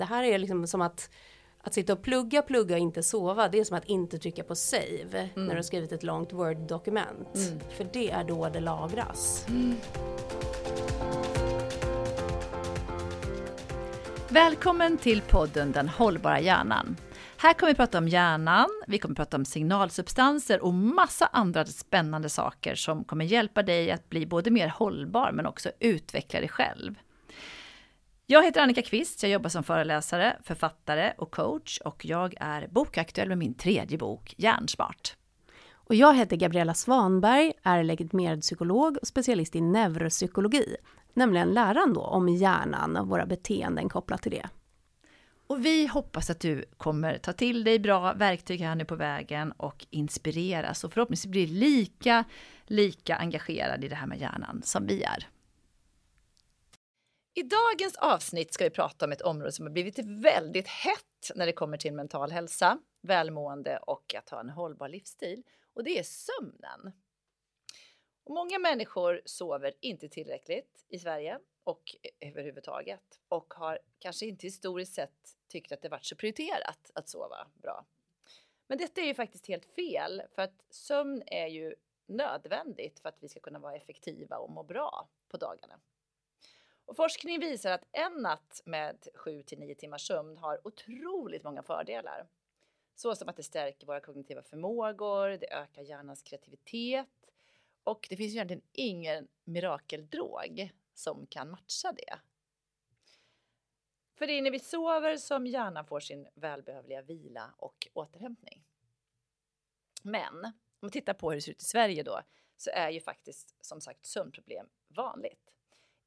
Det här är liksom som att att sitta och plugga, plugga och inte sova, det är som att inte trycka på save mm. när du har skrivit ett långt word-dokument. Mm. För det är då det lagras. Mm. Välkommen till podden Den hållbara hjärnan. Här kommer vi prata om hjärnan, vi kommer prata om signalsubstanser och massa andra spännande saker som kommer hjälpa dig att bli både mer hållbar men också utveckla dig själv. Jag heter Annika Kvist, jag jobbar som föreläsare, författare och coach och jag är bokaktuell med min tredje bok Hjärnsmart. Och jag heter Gabriella Svanberg, är legitimerad psykolog och specialist i neuropsykologi, nämligen läran då om hjärnan och våra beteenden kopplat till det. Och vi hoppas att du kommer ta till dig bra verktyg här nu på vägen och inspireras och förhoppningsvis bli lika, lika engagerad i det här med hjärnan som vi är. I dagens avsnitt ska vi prata om ett område som har blivit väldigt hett när det kommer till mental hälsa, välmående och att ha en hållbar livsstil. Och det är sömnen. Och många människor sover inte tillräckligt i Sverige och överhuvudtaget och har kanske inte historiskt sett tyckt att det varit så prioriterat att sova bra. Men detta är ju faktiskt helt fel för att sömn är ju nödvändigt för att vi ska kunna vara effektiva och må bra på dagarna. Och forskning visar att en natt med 7 till 9 timmars sömn har otroligt många fördelar. Så som att det stärker våra kognitiva förmågor, det ökar hjärnans kreativitet och det finns egentligen ingen mirakeldrog som kan matcha det. För det är när vi sover som hjärnan får sin välbehövliga vila och återhämtning. Men om man tittar på hur det ser ut i Sverige då så är ju faktiskt som sagt sömnproblem vanligt.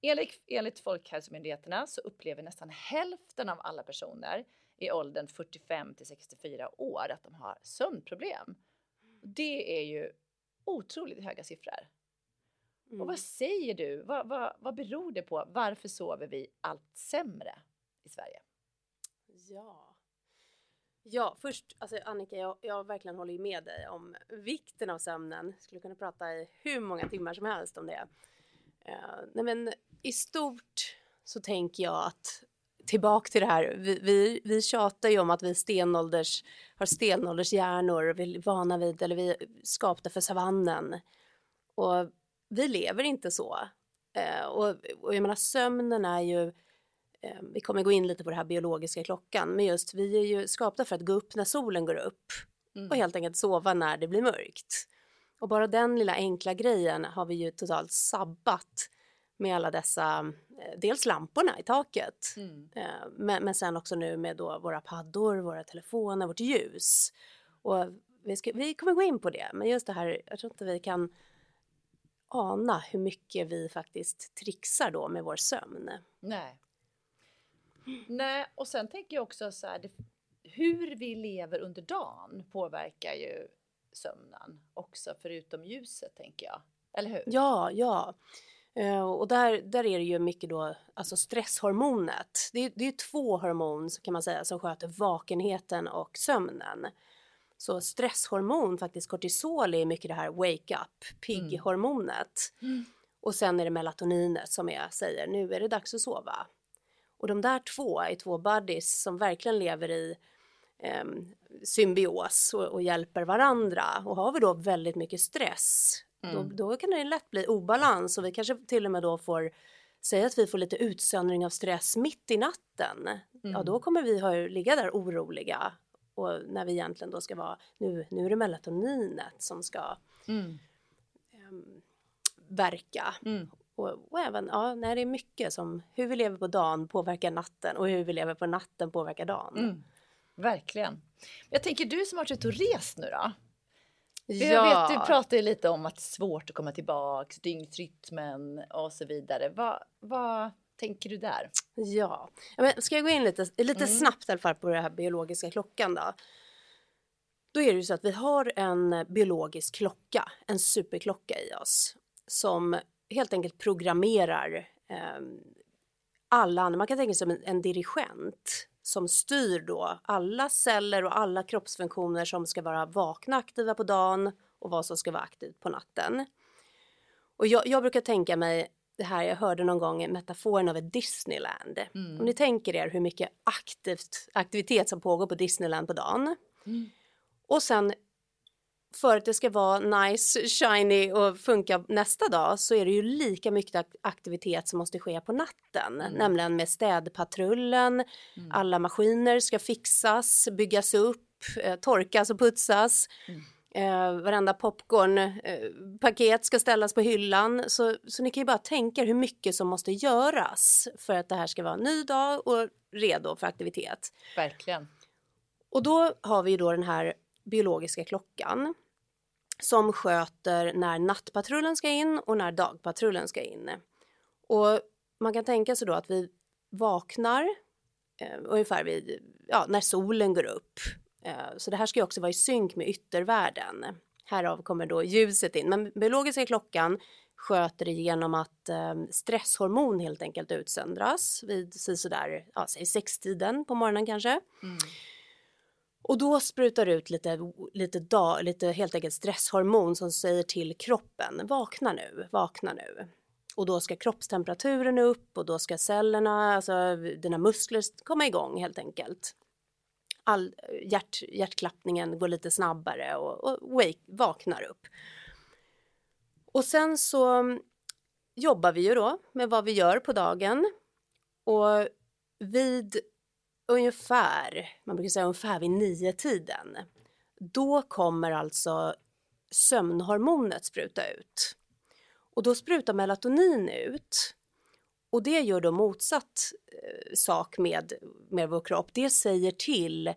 Enligt, enligt Folkhälsomyndigheterna så upplever nästan hälften av alla personer i åldern 45 till 64 år att de har sömnproblem. Det är ju otroligt höga siffror. Mm. Och vad säger du? Vad, vad, vad beror det på? Varför sover vi allt sämre i Sverige? Ja, ja först alltså Annika, jag, jag verkligen håller med dig om vikten av sömnen. Skulle kunna prata i hur många timmar som helst om det. Uh, nej men i stort så tänker jag att tillbaka till det här, vi, vi, vi tjatar ju om att vi stenålders, har stenålders hjärnor, vi är vana vid, eller vi är skapta för savannen. Och vi lever inte så. Eh, och, och jag menar sömnen är ju, eh, vi kommer gå in lite på det här biologiska klockan, men just vi är ju skapta för att gå upp när solen går upp mm. och helt enkelt sova när det blir mörkt. Och bara den lilla enkla grejen har vi ju totalt sabbat med alla dessa, eh, dels lamporna i taket, mm. Eh, men, men sen också nu med då våra paddor, våra telefoner, vårt ljus. Och vi, ska, vi kommer gå in på det, men just det här, jag tror inte vi kan ana hur mycket vi faktiskt trixar då med vår sömn. Nej. Nej, och sen tänker jag också så här, det, hur vi lever under dagen påverkar ju sömnen också, förutom ljuset tänker jag. Eller hur? Ja, ja. Uh, och där, där är det ju mycket då, alltså stresshormonet. Det är, det är två hormon kan man säga som sköter vakenheten och sömnen. Så stresshormon, faktiskt kortisol, är mycket det här wake up, pigg-hormonet. Mm. Mm. Och sen är det melatoninet som jag säger, nu är det dags att sova. Och de där två är två buddies som verkligen lever i eh, symbios och, och, hjälper varandra. Och har vi då väldigt mycket stress, mm. då, då kan det lätt bli obalans och vi kanske till och med då får säga att vi får lite utsöndring av stress mitt i natten. Mm. Ja, då kommer vi ha, ligga där oroliga och när vi egentligen då ska vara, nu, nu är det melatoninet som ska mm. um, verka. Mm. Och, och, även, ja, när det är mycket som hur vi lever på dagen påverkar natten och hur vi lever på natten påverkar dagen. Mm. Verkligen. Jag tänker du som har varit ute och rest nu då? Ja. Jag vet, du pratade lite om att det är svårt att komma tillbaks, dygnsrytmen och så vidare. Vad, vad tänker du där? Ja, men ska jag gå in lite, lite mm. snabbt i alla fall på den här biologiska klockan då? Då är det ju så att vi har en biologisk klocka, en superklocka i oss som helt enkelt programmerar eh, alla, man kan tänka sig som en, en dirigent som styr då alla celler och alla kroppsfunktioner som ska vara vakna aktiva på dagen och vad som ska vara aktivt på natten. Och jag, jag brukar tänka mig det här jag hörde någon gång metaforen av ett Disneyland. Mm. Om ni tänker er hur mycket aktivt, aktivitet som pågår på Disneyland på dagen. Mm. Och sen för att det ska vara nice, shiny och funka nästa dag så är det ju lika mycket ak- aktivitet som måste ske på natten. Mm. Nämligen med städpatrullen, alla maskiner ska fixas, byggas upp, eh, torkas och putsas. Mm. Eh, varenda popcornpaket ska ställas på hyllan. Så, så ni kan ju bara tänka hur mycket som måste göras för att det här ska vara en ny dag och redo för aktivitet. Verkligen. Och då har vi ju då den här biologiska klockan som sköter när nattpatrullen ska in och när dagpatrullen ska in. Och man kan tänka sig då att vi vaknar eh, ungefär vid, ja, när solen går upp. Eh, så det här ska ju också vara i synk med yttervärlden. Härav kommer då ljuset in. Men biologiska klockan sköter det genom att eh, stresshormon helt enkelt utsöndras vid sådär, ja, säg sextiden på morgonen kanske. Mm. Och då sprutar ut lite, lite, dag, lite helt enkelt stresshormon som säger till kroppen vakna nu, vakna nu. Och då ska kroppstemperaturen upp och då ska cellerna, alltså dina muskler komma igång helt enkelt. All, hjärt, hjärtklappningen går lite snabbare och, och wake, vaknar upp. Och sen så jobbar vi ju då med vad vi gör på dagen. Och vid ungefär, man brukar säga ungefär vid nio tiden, då kommer alltså sömnhormonet spruta ut. Och då sprutar melatonin ut. Och det gör då motsatt eh, sak med, med vår kropp. Det säger till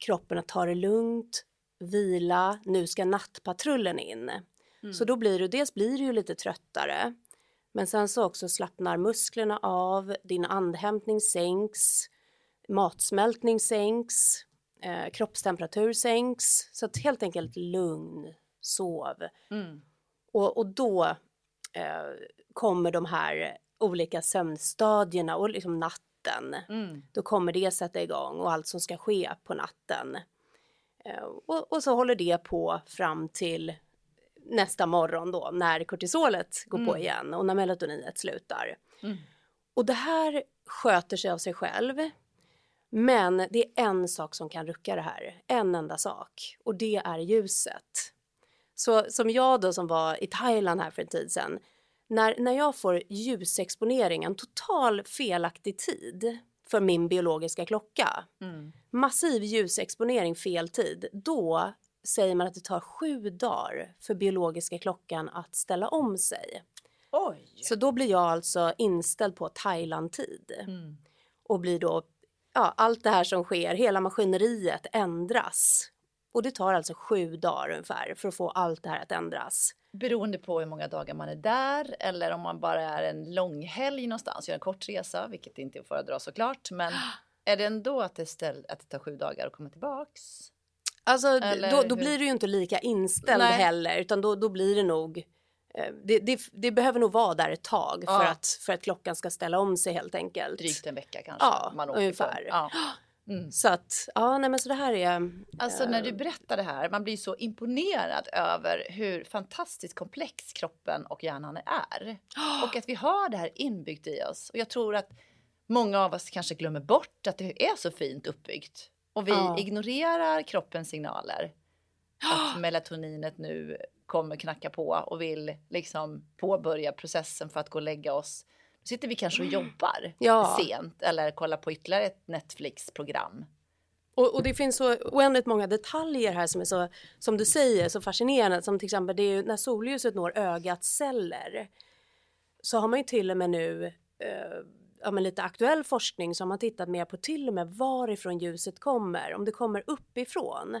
kroppen att ta det lugnt, vila, nu ska nattpatrullen in. Så då blir du, dels blir du ju lite tröttare, men sen så också slappnar musklerna av, din andhämtning sänks, matsmältning sänks, eh, kroppstemperatur sänks. Så att helt enkelt lugn, sov. Mm. Och, och då eh, kommer de här olika sömnstadierna och liksom natten. Mm. Då kommer det sätta igång och allt som ska ske på natten. Eh, och, och så håller det på fram till nästa morgon då när kortisolet går på Mm. igen och när melatoninet slutar. Mm. Och det här sköter sig av sig själv. Men det är en sak som kan rucka det här, en enda sak och det är ljuset. Så som jag då som var i Thailand här för en tid sedan, när, när jag får ljusexponering, en total felaktig tid för min biologiska klocka, Mm. massiv ljusexponering fel tid, då säger man att det tar sju dagar för biologiska klockan att ställa om sig. Oj! Så då blir jag alltså inställd på Thailand-tid Mm. och blir då, ja, allt det här som sker, hela maskineriet ändras. Och det tar alltså sju dagar ungefär för att få allt det här att ändras. Beroende på hur många dagar man är där eller om man bara är en långhelg någonstans, gör en kort resa, vilket inte är att föredra såklart. Men är det ändå att det, ställ, att det tar sju dagar att komma tillbaks? Alltså Eller då, då blir du ju inte lika inställd Nej. heller utan då, då blir det nog eh, det, det, det behöver nog vara där ett tag för, Ja. att, för att klockan ska ställa om sig helt enkelt. Drygt en vecka kanske? Ja, man åker ungefär. Ja. Mm. Så att, ja nej men så det här är... Alltså när du berättar det här, man blir så imponerad över hur fantastiskt komplex kroppen och hjärnan är. Och att vi har det här inbyggt i oss. Och jag tror att många av oss kanske glömmer bort att det är så fint uppbyggt. Och vi Ja. ignorerar kroppens signaler. Att melatoninet nu kommer knacka på och vill liksom påbörja processen för att gå och lägga oss. Då sitter vi kanske och jobbar Ja. sent eller kollar på ytterligare ett Netflix-program. Och, och det finns så oändligt många detaljer här som är så, som du säger, så fascinerande. Som till exempel det är ju när solljuset når ögats celler. Så har man ju till och med nu, eh, ja men lite aktuell forskning, så har man tittat mer på till och med varifrån ljuset kommer. Om det kommer uppifrån,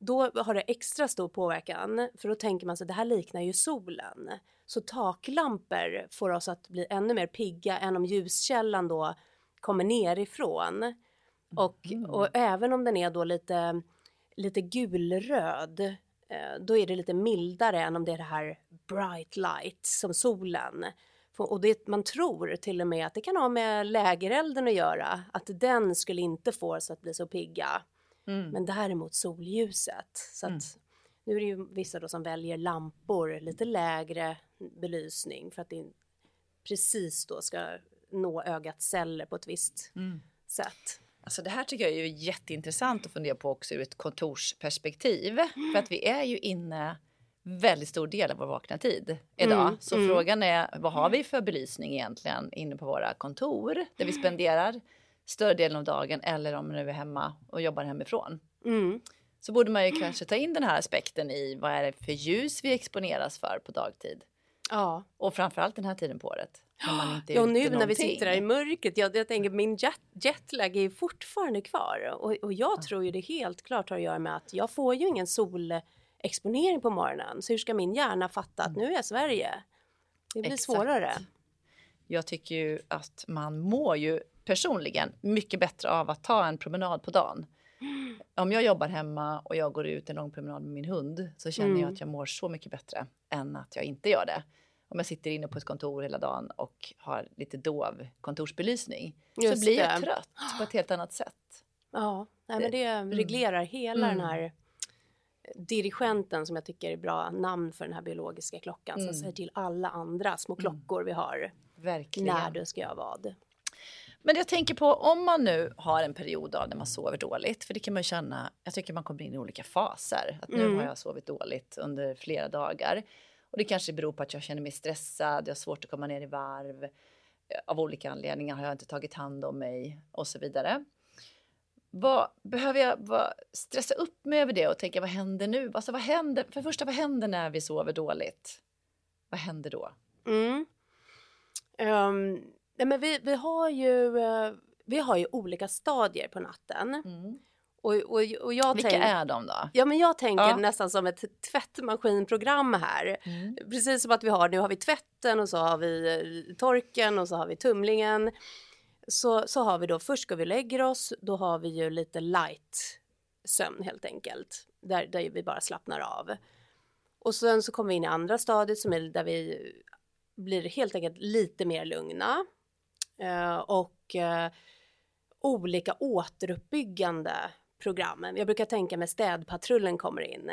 då har det extra stor påverkan. För då tänker man sig det här liknar ju solen. Så taklampor får oss att bli ännu mer pigga än om ljuskällan då kommer nerifrån. Och, Mm. och även om den är då lite, lite gulröd, eh, då är det lite mildare än om det är det här bright light som solen. Och det, man tror till och med att det kan ha med lägerelden att göra, att den skulle inte få oss att bli så pigga. Mm. Men däremot solljuset. Så att Mm. nu är det ju vissa då som väljer lampor lite lägre belysning för att det precis då ska nå ögats celler på ett visst Mm. sätt. Alltså det här tycker jag är ju jätteintressant att fundera på också ur ett kontorsperspektiv. För att vi är ju inne väldigt stor del av vår vakna tid idag. Mm, Så mm. frågan är vad har vi för belysning egentligen inne på våra kontor där vi spenderar större delen av dagen eller om nu är hemma och jobbar hemifrån. Mm. Så borde man ju kanske ta in den här aspekten i vad är det för ljus vi exponeras för på dagtid Ja. och framförallt den här tiden på året. Ja, nu när vi någonting. sitter här i mörkret, jag, jag tänker min jet, jetlag är fortfarande kvar och, och jag tror ju det helt klart har att göra med att jag får ju ingen solexponering på morgonen. Så hur ska min hjärna fatta att nu är jag Sverige? Det blir Exakt. svårare. Jag tycker ju att man mår ju personligen mycket bättre av att ta en promenad på dagen. Om jag jobbar hemma och jag går ut en lång promenad med min hund så känner jag Mm. att jag mår så mycket bättre än att jag inte gör det. Om jag sitter inne på ett kontor hela dagen och har lite dov kontorsbelysning Just så blir jag det. trött på ett helt annat sätt. Ja, nej, men det reglerar hela Mm. den här dirigenten som jag tycker är bra namn för den här biologiska klockan Mm. som säger till alla andra små klockor vi har Verkligen. när du ska göra vad. Men jag tänker på om man nu har en period av när man sover dåligt, för det kan man känna, jag tycker man kommer in i olika faser, att nu Mm. har jag sovit dåligt under flera dagar. Och det kanske beror på att jag känner mig stressad, jag har svårt att komma ner i varv, eh, av olika anledningar har jag inte tagit hand om mig och så vidare. Vad, behöver jag vad, stressa upp mig över det och tänka vad händer nu? Alltså, vad händer, för det första, vad händer när vi sover dåligt? Vad händer då? Mm. Ehm, nej, men vi, vi, har ju, eh, vi har ju olika stadier på natten. Och, och, och jag Vilka tänk- är de då? Ja men jag tänker Ja. nästan som ett tvättmaskinprogram här. Mm. Precis som att vi har, nu har vi tvätten och så har vi eh, torken och så har vi tumlingen. Så, så har vi då, först ska vi lägger oss, då har vi ju lite light sömn helt enkelt. Där, där vi bara slappnar av. Och sen så kommer vi in i andra stadiet som är där vi blir helt enkelt lite mer lugna. Eh, och eh, olika återuppbyggande programmen. Jag brukar tänka mig städpatrullen kommer in.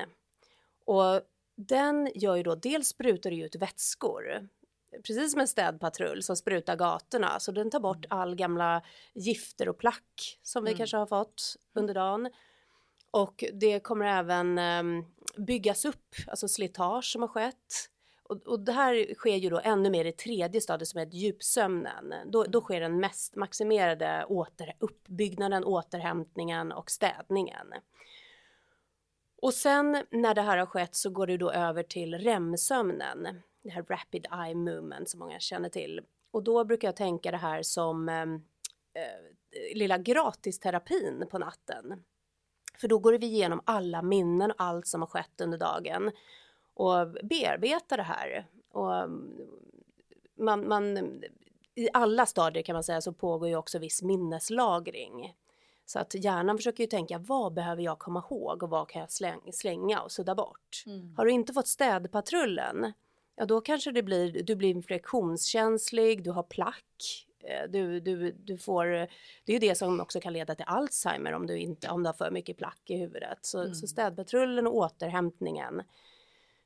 Och den gör ju då, dels sprutar ut vätskor. Precis som en städpatrull som sprutar gatorna. Så den tar bort all gamla gifter och plack som vi Mm. kanske har fått under dagen. Och det kommer även ehm, byggas upp, alltså slitage som har skett. Och, och det här sker ju då ännu mer i tredje stadiet som är djupsömnen. Då, då sker den mest maximerade åter, uppbyggnaden, återhämtningen och städningen. Och sen när det här har skett så går det då över till REM-sömnen. Det här rapid eye movement som många känner till. Och då brukar jag tänka det här som eh, eh, lilla gratisterapin på natten. För då går vi igenom alla minnen och allt som har skett under dagen och bearbetar det här. Och mm, man, man, I alla stadier kan man säga så pågår ju också viss minneslagring. Så att hjärnan försöker ju tänka vad behöver jag komma ihåg och vad kan jag släng, slänga och sudda bort. Mm. Har du inte fått städpatrullen, ja då kanske det blir, du blir infektionskänslig, du har plack, eh, du, du, du får, det är ju det som också kan leda till Alzheimer om du, inte, om du har för mycket plack i huvudet. Så, Mm. så städpatrullen och återhämtningen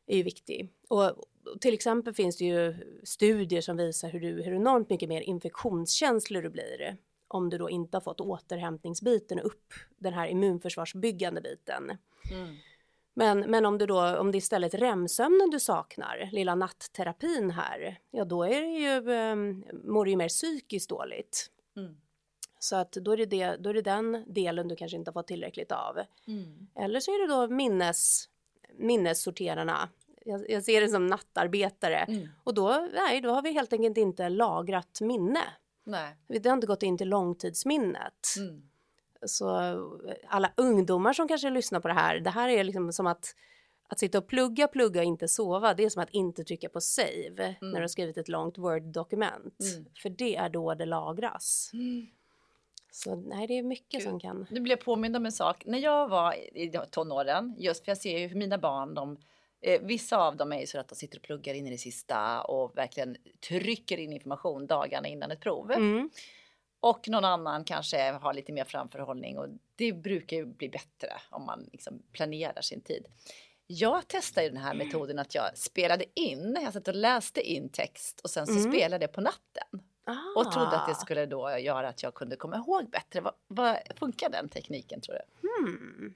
är ju viktig. Och, och till exempel finns det ju studier som visar hur, du, hur enormt mycket mer infektionskänslig du blir om du då inte har fått återhämtningsbiten upp, den här immunförsvarsbyggande biten. Mm. Men, men om, du då, om det istället är REM-sömnen du saknar, lilla natterapin här, ja då är det ju, um, mår du ju mer psykiskt dåligt. Mm. Så att då är, det det, då är det den delen du kanske inte har fått tillräckligt av. Mm. Eller så är det då minnes, minnessorterarna. Jag, jag ser det som nattarbetare. Mm. Och då, nej, då har vi helt enkelt inte lagrat minne. Nej. Det har inte gått in till långtidsminnet. Mm. Så alla ungdomar som kanske lyssnar på det här, det här är liksom som att att sitta och plugga, plugga och inte sova, det är som att inte trycka på save när du har skrivit ett långt Word-dokument. Mm. För det är då det lagras. Mm. Så nej, det är mycket Gud. som kan... Nu blir jag påmind om en sak. När jag var i tonåren, just för jag ser ju hur mina barn, de, eh, vissa av dem är ju så att de sitter och pluggar in i det sista och verkligen trycker in information dagarna innan ett prov. Och någon annan kanske har lite mer framförhållning och det brukar ju bli bättre om man liksom planerar sin tid. Jag testade den här metoden att jag spelade in, jag satt och läste in text och sen så Mm. spelade jag på natten. Ah. Och trodde att det skulle då göra att jag kunde komma ihåg bättre. Vad, vad funkar den tekniken tror du? Hmm.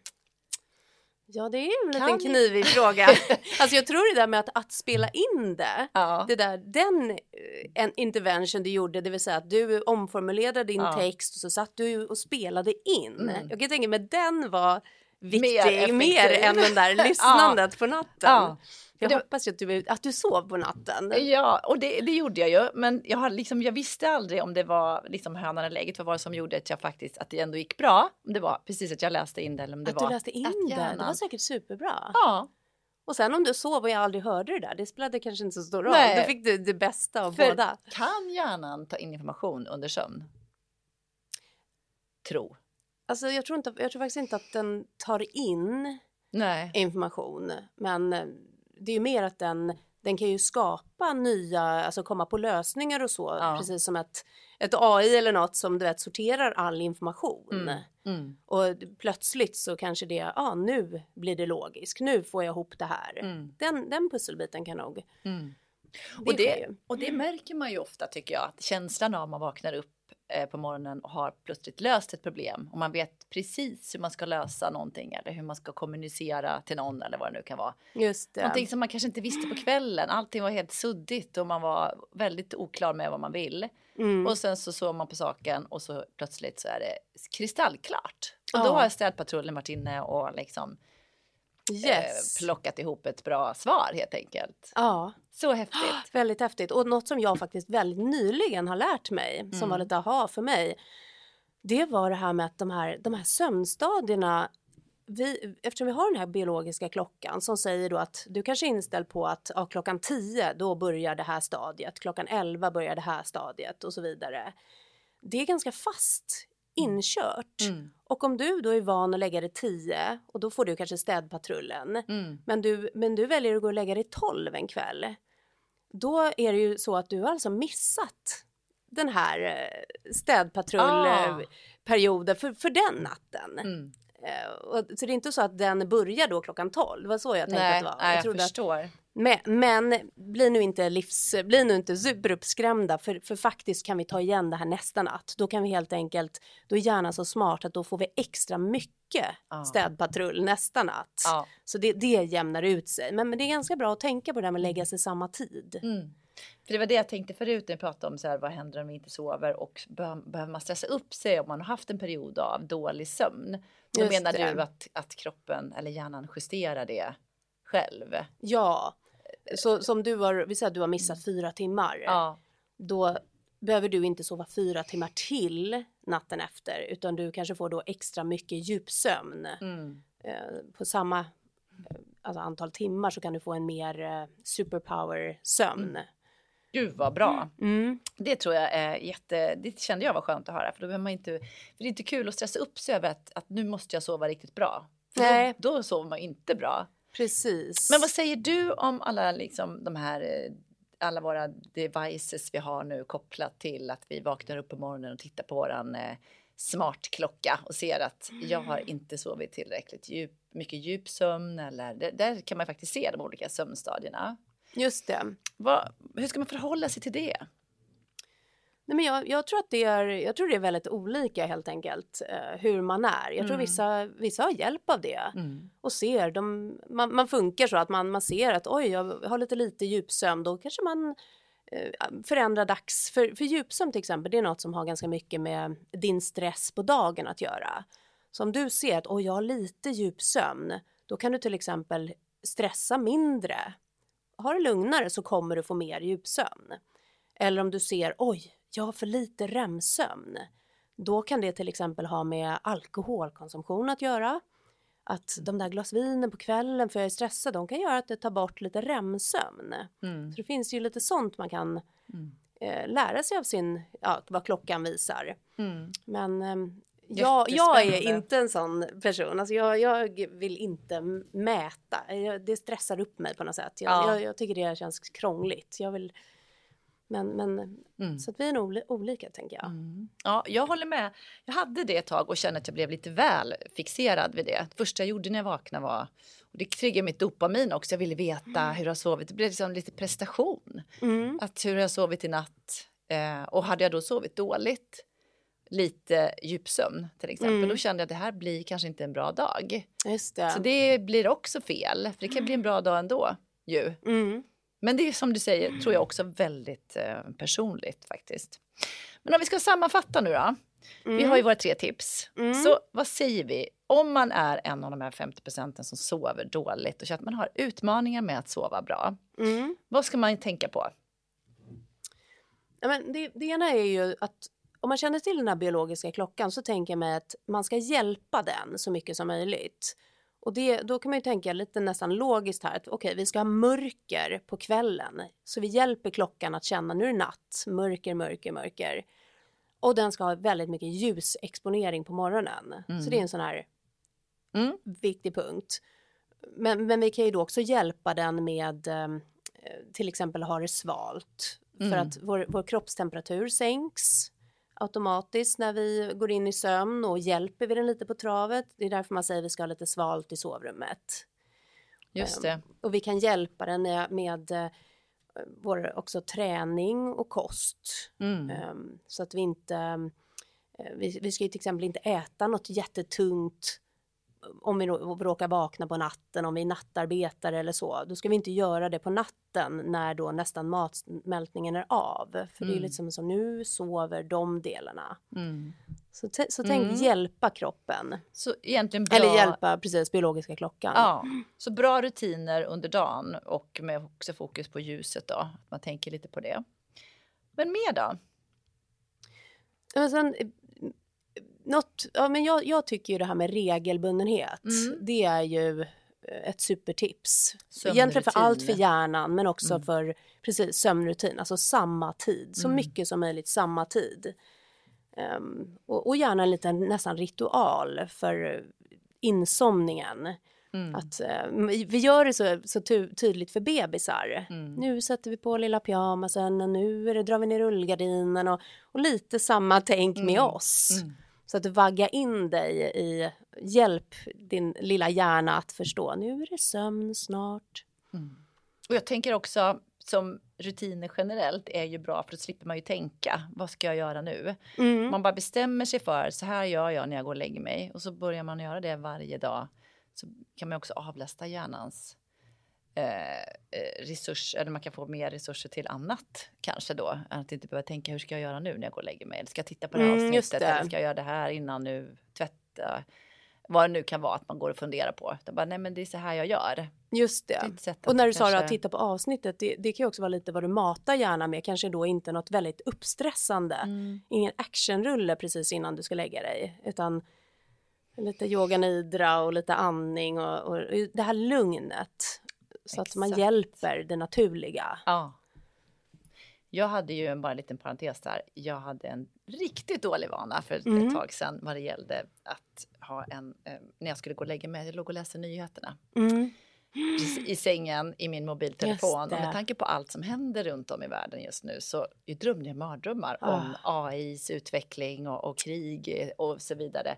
Ja, det är en Kan liten vi- knivig fråga. alltså jag tror det där med att, att spela in det, Ja. det där, den eh, en intervention du gjorde, det vill säga att du omformulerade din Ja. text och så satt du och spelade in. Mm. Jag kan tänka mig den var viktig Mer mer, än den där lyssnandet på natten. Ja. Jag Det- hoppas att du, att du sov på natten. Ja, och det, det gjorde jag ju. Men jag, har liksom, jag visste aldrig om det var liksom hönan eller ägget. Vad var det som gjorde att jag faktiskt, att det ändå gick bra? Om det var precis att jag läste in det eller om det att var du läste in att det, det var säkert superbra. Ja, Och sen om du sov och jag aldrig hörde det där, det spelade kanske inte så stor roll. Nej. Då fick du det bästa av För- båda. kan hjärnan ta in information under sömn? Tro. Alltså jag tror, inte, jag tror faktiskt inte att den tar in Nej. information, men eh, det är ju mer att den, den kan ju skapa nya, alltså komma på lösningar och så, Ja. precis som ett, ett AI eller något som du vet sorterar all information. Mm. Mm. Och plötsligt så kanske det, ja ah, nu blir det logiskt, nu får jag ihop det här. Mm. Den, den pusselbiten kan nog, Mm. det, Och, det, och det märker man ju ofta tycker jag. Att känslan av man vaknar upp på morgonen och har plötsligt löst ett problem. Och man vet precis hur man ska lösa någonting eller hur man ska kommunicera till någon eller vad det nu kan vara. Just det. Någonting som man kanske inte visste på kvällen. Allting var helt suddigt och man var väldigt oklar med vad man vill. Mm. Och sen så såg man på saken och så plötsligt så är det kristallklart. Och då har städpatrullen varit inne och liksom yes. eh, plockat ihop ett bra svar helt enkelt. ja. Så häftigt. Väldigt häftigt. Och något som jag faktiskt väldigt nyligen har lärt mig, som var Mm. lite aha för mig, det var det här med att de här, de här sömnstadierna, vi, eftersom vi har den här biologiska klockan som säger då att du kanske är inställd på att ja, klockan 10 då börjar det här stadiet, klockan 11 börjar det här stadiet och så vidare. Det är ganska fast inkört. Mm. Och om du då är van att lägga dig 10 och då får du kanske städpatrullen Mm. men du, men du väljer att gå och lägga dig 12 en kväll. Då är det ju så att du har alltså missat den här eh, städpatrullperioden Ah. för, för den natten. Mm. Eh, så det är inte så att den börjar då klockan 12. Det var så jag tänkte Nej, att det var. nej, jag, trodde att, förstår. Men, men bli nu inte livs, bli nu inte superuppskrämda för, för faktiskt kan vi ta igen det här nästa natt. Då kan vi helt enkelt, då är hjärnan så smart att då får vi extra mycket Ja. städpatrull nästa natt. Ja. Så det, det jämnar ut sig. Men, men det är ganska bra att tänka på det här med att lägga sig samma tid. Mm. För det var det jag tänkte förut när vi pratade om så här, vad händer om vi inte sover och behöver man stressa upp sig om man har haft en period av dålig sömn. Då Just menar det. du att, att kroppen eller hjärnan justerar det själv? Ja, så som du har, vi säger att du har missat fyra timmar. Ja. Då behöver du inte sova fyra timmar till natten efter utan du kanske får då extra mycket djupsömn. Mm. Eh, på samma eh, alltså antal timmar så kan du få en mer eh, superpower sömn. Gud vad bra. Mm. Det tror jag är jätte, det kände jag var skönt att höra för då behöver man inte, för det är inte kul att stressa upp sig över att, att nu måste jag sova riktigt bra. För Nej. Då, då sover man inte bra. Precis. Men vad säger du om alla liksom de här eh, alla våra devices vi har nu kopplat till att vi vaknar upp på morgonen och tittar på våran eh, smartklocka och ser att jag har inte sovit tillräckligt djup, mycket djupsömn eller det, där kan man faktiskt se de olika sömnstadierna. Just det. Vad, hur ska man förhålla sig till det? Nej, men jag, jag, tror att det är, jag tror det är väldigt olika helt enkelt eh, hur man är. Jag tror Mm. vissa, vissa har hjälp av det Mm. och ser. De, man, man funkar så att man, man ser att oj, jag har lite lite djupsömn. Då kanske man eh, förändrar dags. För, för djupsömn till exempel, det är något som har ganska mycket med din stress på dagen att göra. Så om du ser att oj, jag har lite djupsömn, då kan du till exempel stressa mindre. Har det lugnare så kommer du få mer djupsömn. Eller om du ser, oj, jag har för lite REM-sömn. Då kan det till exempel ha med alkoholkonsumtion att göra. Att de där glas vinen på kvällen för jag är stressad, de kan göra att det tar bort lite REM-sömn. Mm. Så det finns ju lite sånt man kan Mm. eh, lära sig av sin, ja, vad klockan visar. Mm. Men ehm, jag, jag är inte en sån person. Alltså jag, jag vill inte mäta. Jag, det stressar upp mig på något sätt. Jag, Ja. jag tycker det känns krångligt. Jag vill Men, men Mm. så att vi är nog oli- olika tänker jag. Mm. Ja, jag håller med. Jag hade det ett tag och kände att jag blev lite väl fixerad vid det. Det första jag gjorde när jag vaknade var och det triggade mitt dopamin också. Jag ville veta hur jag sovit. Det blev liksom lite prestation. Mm. Att hur jag sovit i natt? Eh, och hade jag då sovit dåligt, lite djupsömn till exempel, Mm. då kände jag att det här blir kanske inte en bra dag. Just det. Så det blir också fel, för det kan bli en bra dag ändå ju. Mm. Men det är som du säger, tror jag också väldigt eh, personligt faktiskt. Men om vi ska sammanfatta nu då. Vi Mm. har ju våra tre tips. Mm. Så vad säger vi? Om man är en av de här 50 procenten som sover dåligt och känner att man har utmaningar med att sova bra. Mm. Vad ska man tänka på? Ja, men det, det ena är ju att om man känner till den här biologiska klockan så tänker jag mig att man ska hjälpa den så mycket som möjligt. Och det, då kan man ju tänka lite nästan logiskt här att okej, vi ska ha mörker på kvällen. Så vi hjälper klockan att känna nu är det natt, mörker, mörker, mörker. Och den ska ha väldigt mycket ljusexponering på morgonen. Mm. Så det är en sån här Mm. viktig punkt. Men, men vi kan ju då också hjälpa den med eh, till exempel ha det svalt. För Mm. att vår, vår kroppstemperatur sänks automatiskt när vi går in i sömn och hjälper vi den lite på travet. Det är därför man säger att vi ska ha lite svalt i sovrummet. Just Ehm, det. Och vi kan hjälpa den med, eh, vår också träning och kost. Mm. Ehm, så att vi inte, eh, vi ska ju till exempel inte äta något jättetungt om vi rå- råkar vakna på natten, om vi är nattarbetare eller så, då ska vi inte göra det på natten när då nästan matsmältningen är av. För det är Mm. liksom som nu sover de delarna. Mm. Så, så tänk Mm. hjälpa kroppen. Så egentligen bra... Eller hjälpa precis biologiska klockan. Ja, så bra rutiner under dagen och med också fokus på ljuset då. Att man tänker lite på det. Men mer då? Men sen, något, ja, men jag, jag tycker ju det här med regelbundenhet, Mm. det är ju eh, ett supertips. Egentligen för allt för Sömnrutin. hjärnan men också Mm. för precis, sömnrutin, alltså samma tid, så Mm. mycket som möjligt samma tid. Ehm, och, och gärna en liten nästan ritual för insomningen. Mm. Att, eh, vi gör det så, så ty- tydligt för bebisar. Mm. Nu sätter vi på lilla pyjamasen och nu är det, drar vi ner rullgardinen och, och lite samma tänk med Mm. oss. Så att vagga in dig i, hjälp din lilla hjärna att förstå, nu är det sömn snart. Mm. Och jag tänker också som rutiner generellt är ju bra för då slipper man ju tänka. Vad ska jag göra nu? Mm. Man bara bestämmer sig för så här gör jag när jag går och lägger mig och så börjar man göra det varje dag. Så kan man också avlasta hjärnans eh, eh, resurs, eller man kan få mer resurser till annat kanske då. Att inte behöva tänka hur ska jag göra nu när jag går och lägger mig? Eller ska jag titta på det här Mm, avsnittet? Eller ska jag göra det här innan nu? Tvätta? Vad det nu kan vara att man går och funderar på. Utan bara, nej men det är så här jag gör. Just Det Och när du sa kanske- att titta på avsnittet, det, det kan ju också vara lite vad du matar hjärnan med, kanske då inte något väldigt uppstressande. Mm. Ingen actionrulle precis innan du ska lägga dig, utan lite yoga nidra och lite andning och, och det här lugnet. Så att man Exakt. hjälper det naturliga. Ja. Jag hade ju en, bara en liten parentes där. Jag hade en riktigt dålig vana för ett, Mm. tag sedan vad det gällde att ha en, eh, när jag skulle gå och lägga mig, jag låg och läste nyheterna Mm. precis i sängen i min mobiltelefon. Och med tanke på allt som händer runt om i världen just nu så jag drömde jag mardrömmar Ah. om AIs utveckling och, och krig eh, och så vidare.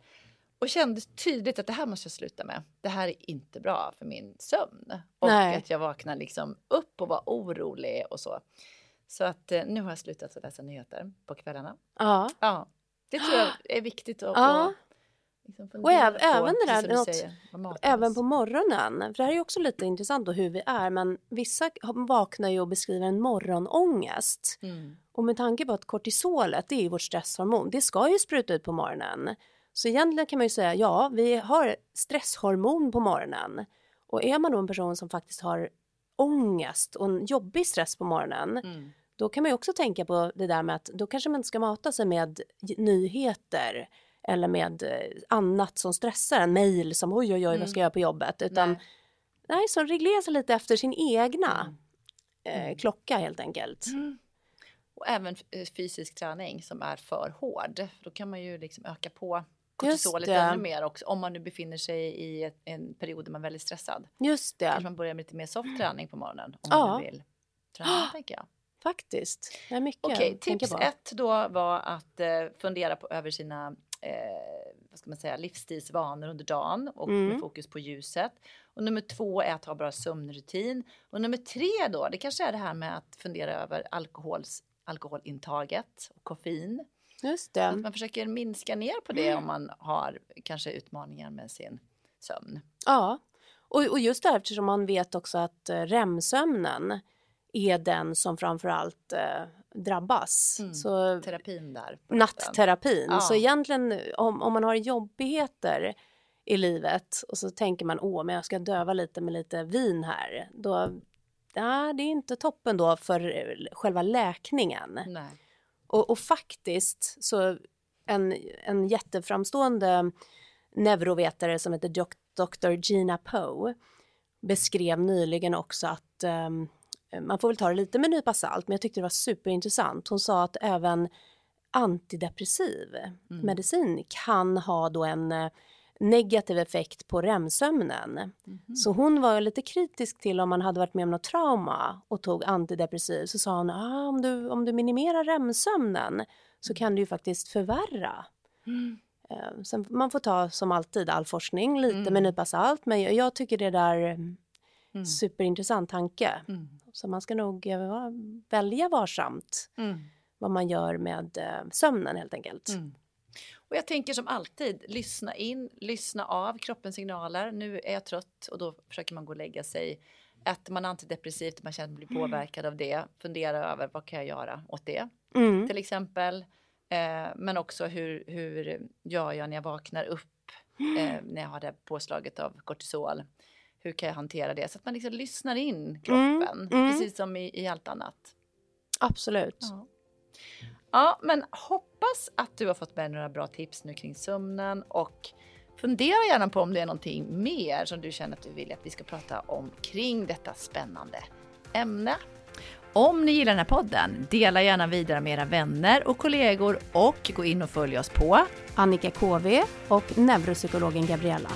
Och kände tydligt att det här måste jag sluta med. Det här är inte bra för min sömn. Och Nej. att jag vaknar liksom upp och var orolig och så. Så att eh, nu har jag slutat att läsa nyheter på kvällarna. Ja. Ja, det tror jag är viktigt att Ja. liksom Och fundera äv- även det där, något- säger. Även på morgonen, för det här är ju också lite intressant då hur vi är, men vissa vaknar ju och beskriver en morgonångest. Mm. Och med tanke på att kortisolet, det är ju vårt stresshormon, det ska ju spruta ut på morgonen. Så egentligen kan man ju säga, ja, vi har stresshormon på morgonen. Och är man då en person som faktiskt har ångest och en jobbig stress på morgonen, Mm. då kan man ju också tänka på det där med att då kanske man inte ska mata sig med nyheter eller med eh, annat som stressar en, mejl som oj oj oj vad ska jag göra på jobbet, utan Nej. nej, så reglera sig lite efter sin egna Mm. eh, klocka helt enkelt. Mm. Och även eh, fysisk träning som är för hård. Då kan man ju liksom öka på kortisolet ännu mer också. Om man nu befinner sig i ett, en period där man är väldigt stressad. Just det. Kanske man börjar med lite mer soft träning på morgonen. Om Ja. man nu vill träna, tänker jag. faktiskt. Det är mycket Okej, tips på. ett då var att eh, fundera på, över sina eh, vad ska man säga, livsstilsvanor under dagen och Mm. med fokus på ljuset. Och nummer två är att ha bra sömnrutin. Och nummer tre då, det kanske är det här med att fundera över alkohols, alkoholintaget och koffein. Just Att det. man försöker minska ner på det om man har kanske utmaningar med sin sömn. Ja, och, och just där eftersom man vet också att eh, REM-sömnen är den som framförallt eh, drabbas. Mm. Så Terapin där. natterapin. Ja. Så egentligen om, om man har jobbigheter i livet och så tänker man åh men jag ska döva lite med lite vin här. Då, ja, det är inte toppen då för eh, själva läkningen. Nej. Och, och faktiskt så en, en jätteframstående neurovetare som heter Dr. Gina Poe beskrev nyligen också att ehm, man får väl ta det lite med en nypa salt, men jag tyckte det var superintressant. Hon sa att även antidepressiv Mm. medicin kan ha då en eh, negativ effekt på REM-sömnen. Mhm. Så hon var lite kritisk till om man hade varit med om något trauma och tog antidepressiv. Så sa hon, ah, om, du, om du minimerar REM-sömnen så kan du ju faktiskt förvärra. Mm. Eh, Sen, man får ta som alltid all forskning lite Mm. med en nypa salt. Men jag, jag tycker det där Mm. superintressant tanke. Mm. Så man ska nog eh, välja varsamt Mm. vad man gör med eh, sömnen helt enkelt. Mm. Och jag tänker som alltid, lyssna in, lyssna av kroppens signaler. Nu är jag trött och då försöker man gå och lägga sig. Äter man antidepressivt, man känner att man blir påverkad av det. Fundera över vad kan jag göra åt det Mm. till exempel. Eh, men också hur, hur gör jag när jag vaknar upp eh, när jag har det påslaget av kortisol. Hur kan jag hantera det? Så att man liksom lyssnar in kroppen, mm. precis som i, i allt annat. Absolut. Ja ja, men hoppas att du har fått med några bra tips nu kring sömnen och fundera gärna på om det är någonting mer som du känner att du vill att vi ska prata om kring detta spännande ämne. Om ni gillar den här podden, dela gärna vidare med era vänner och kollegor och gå in och följ oss på Annika KV och neuropsykologen Gabriella.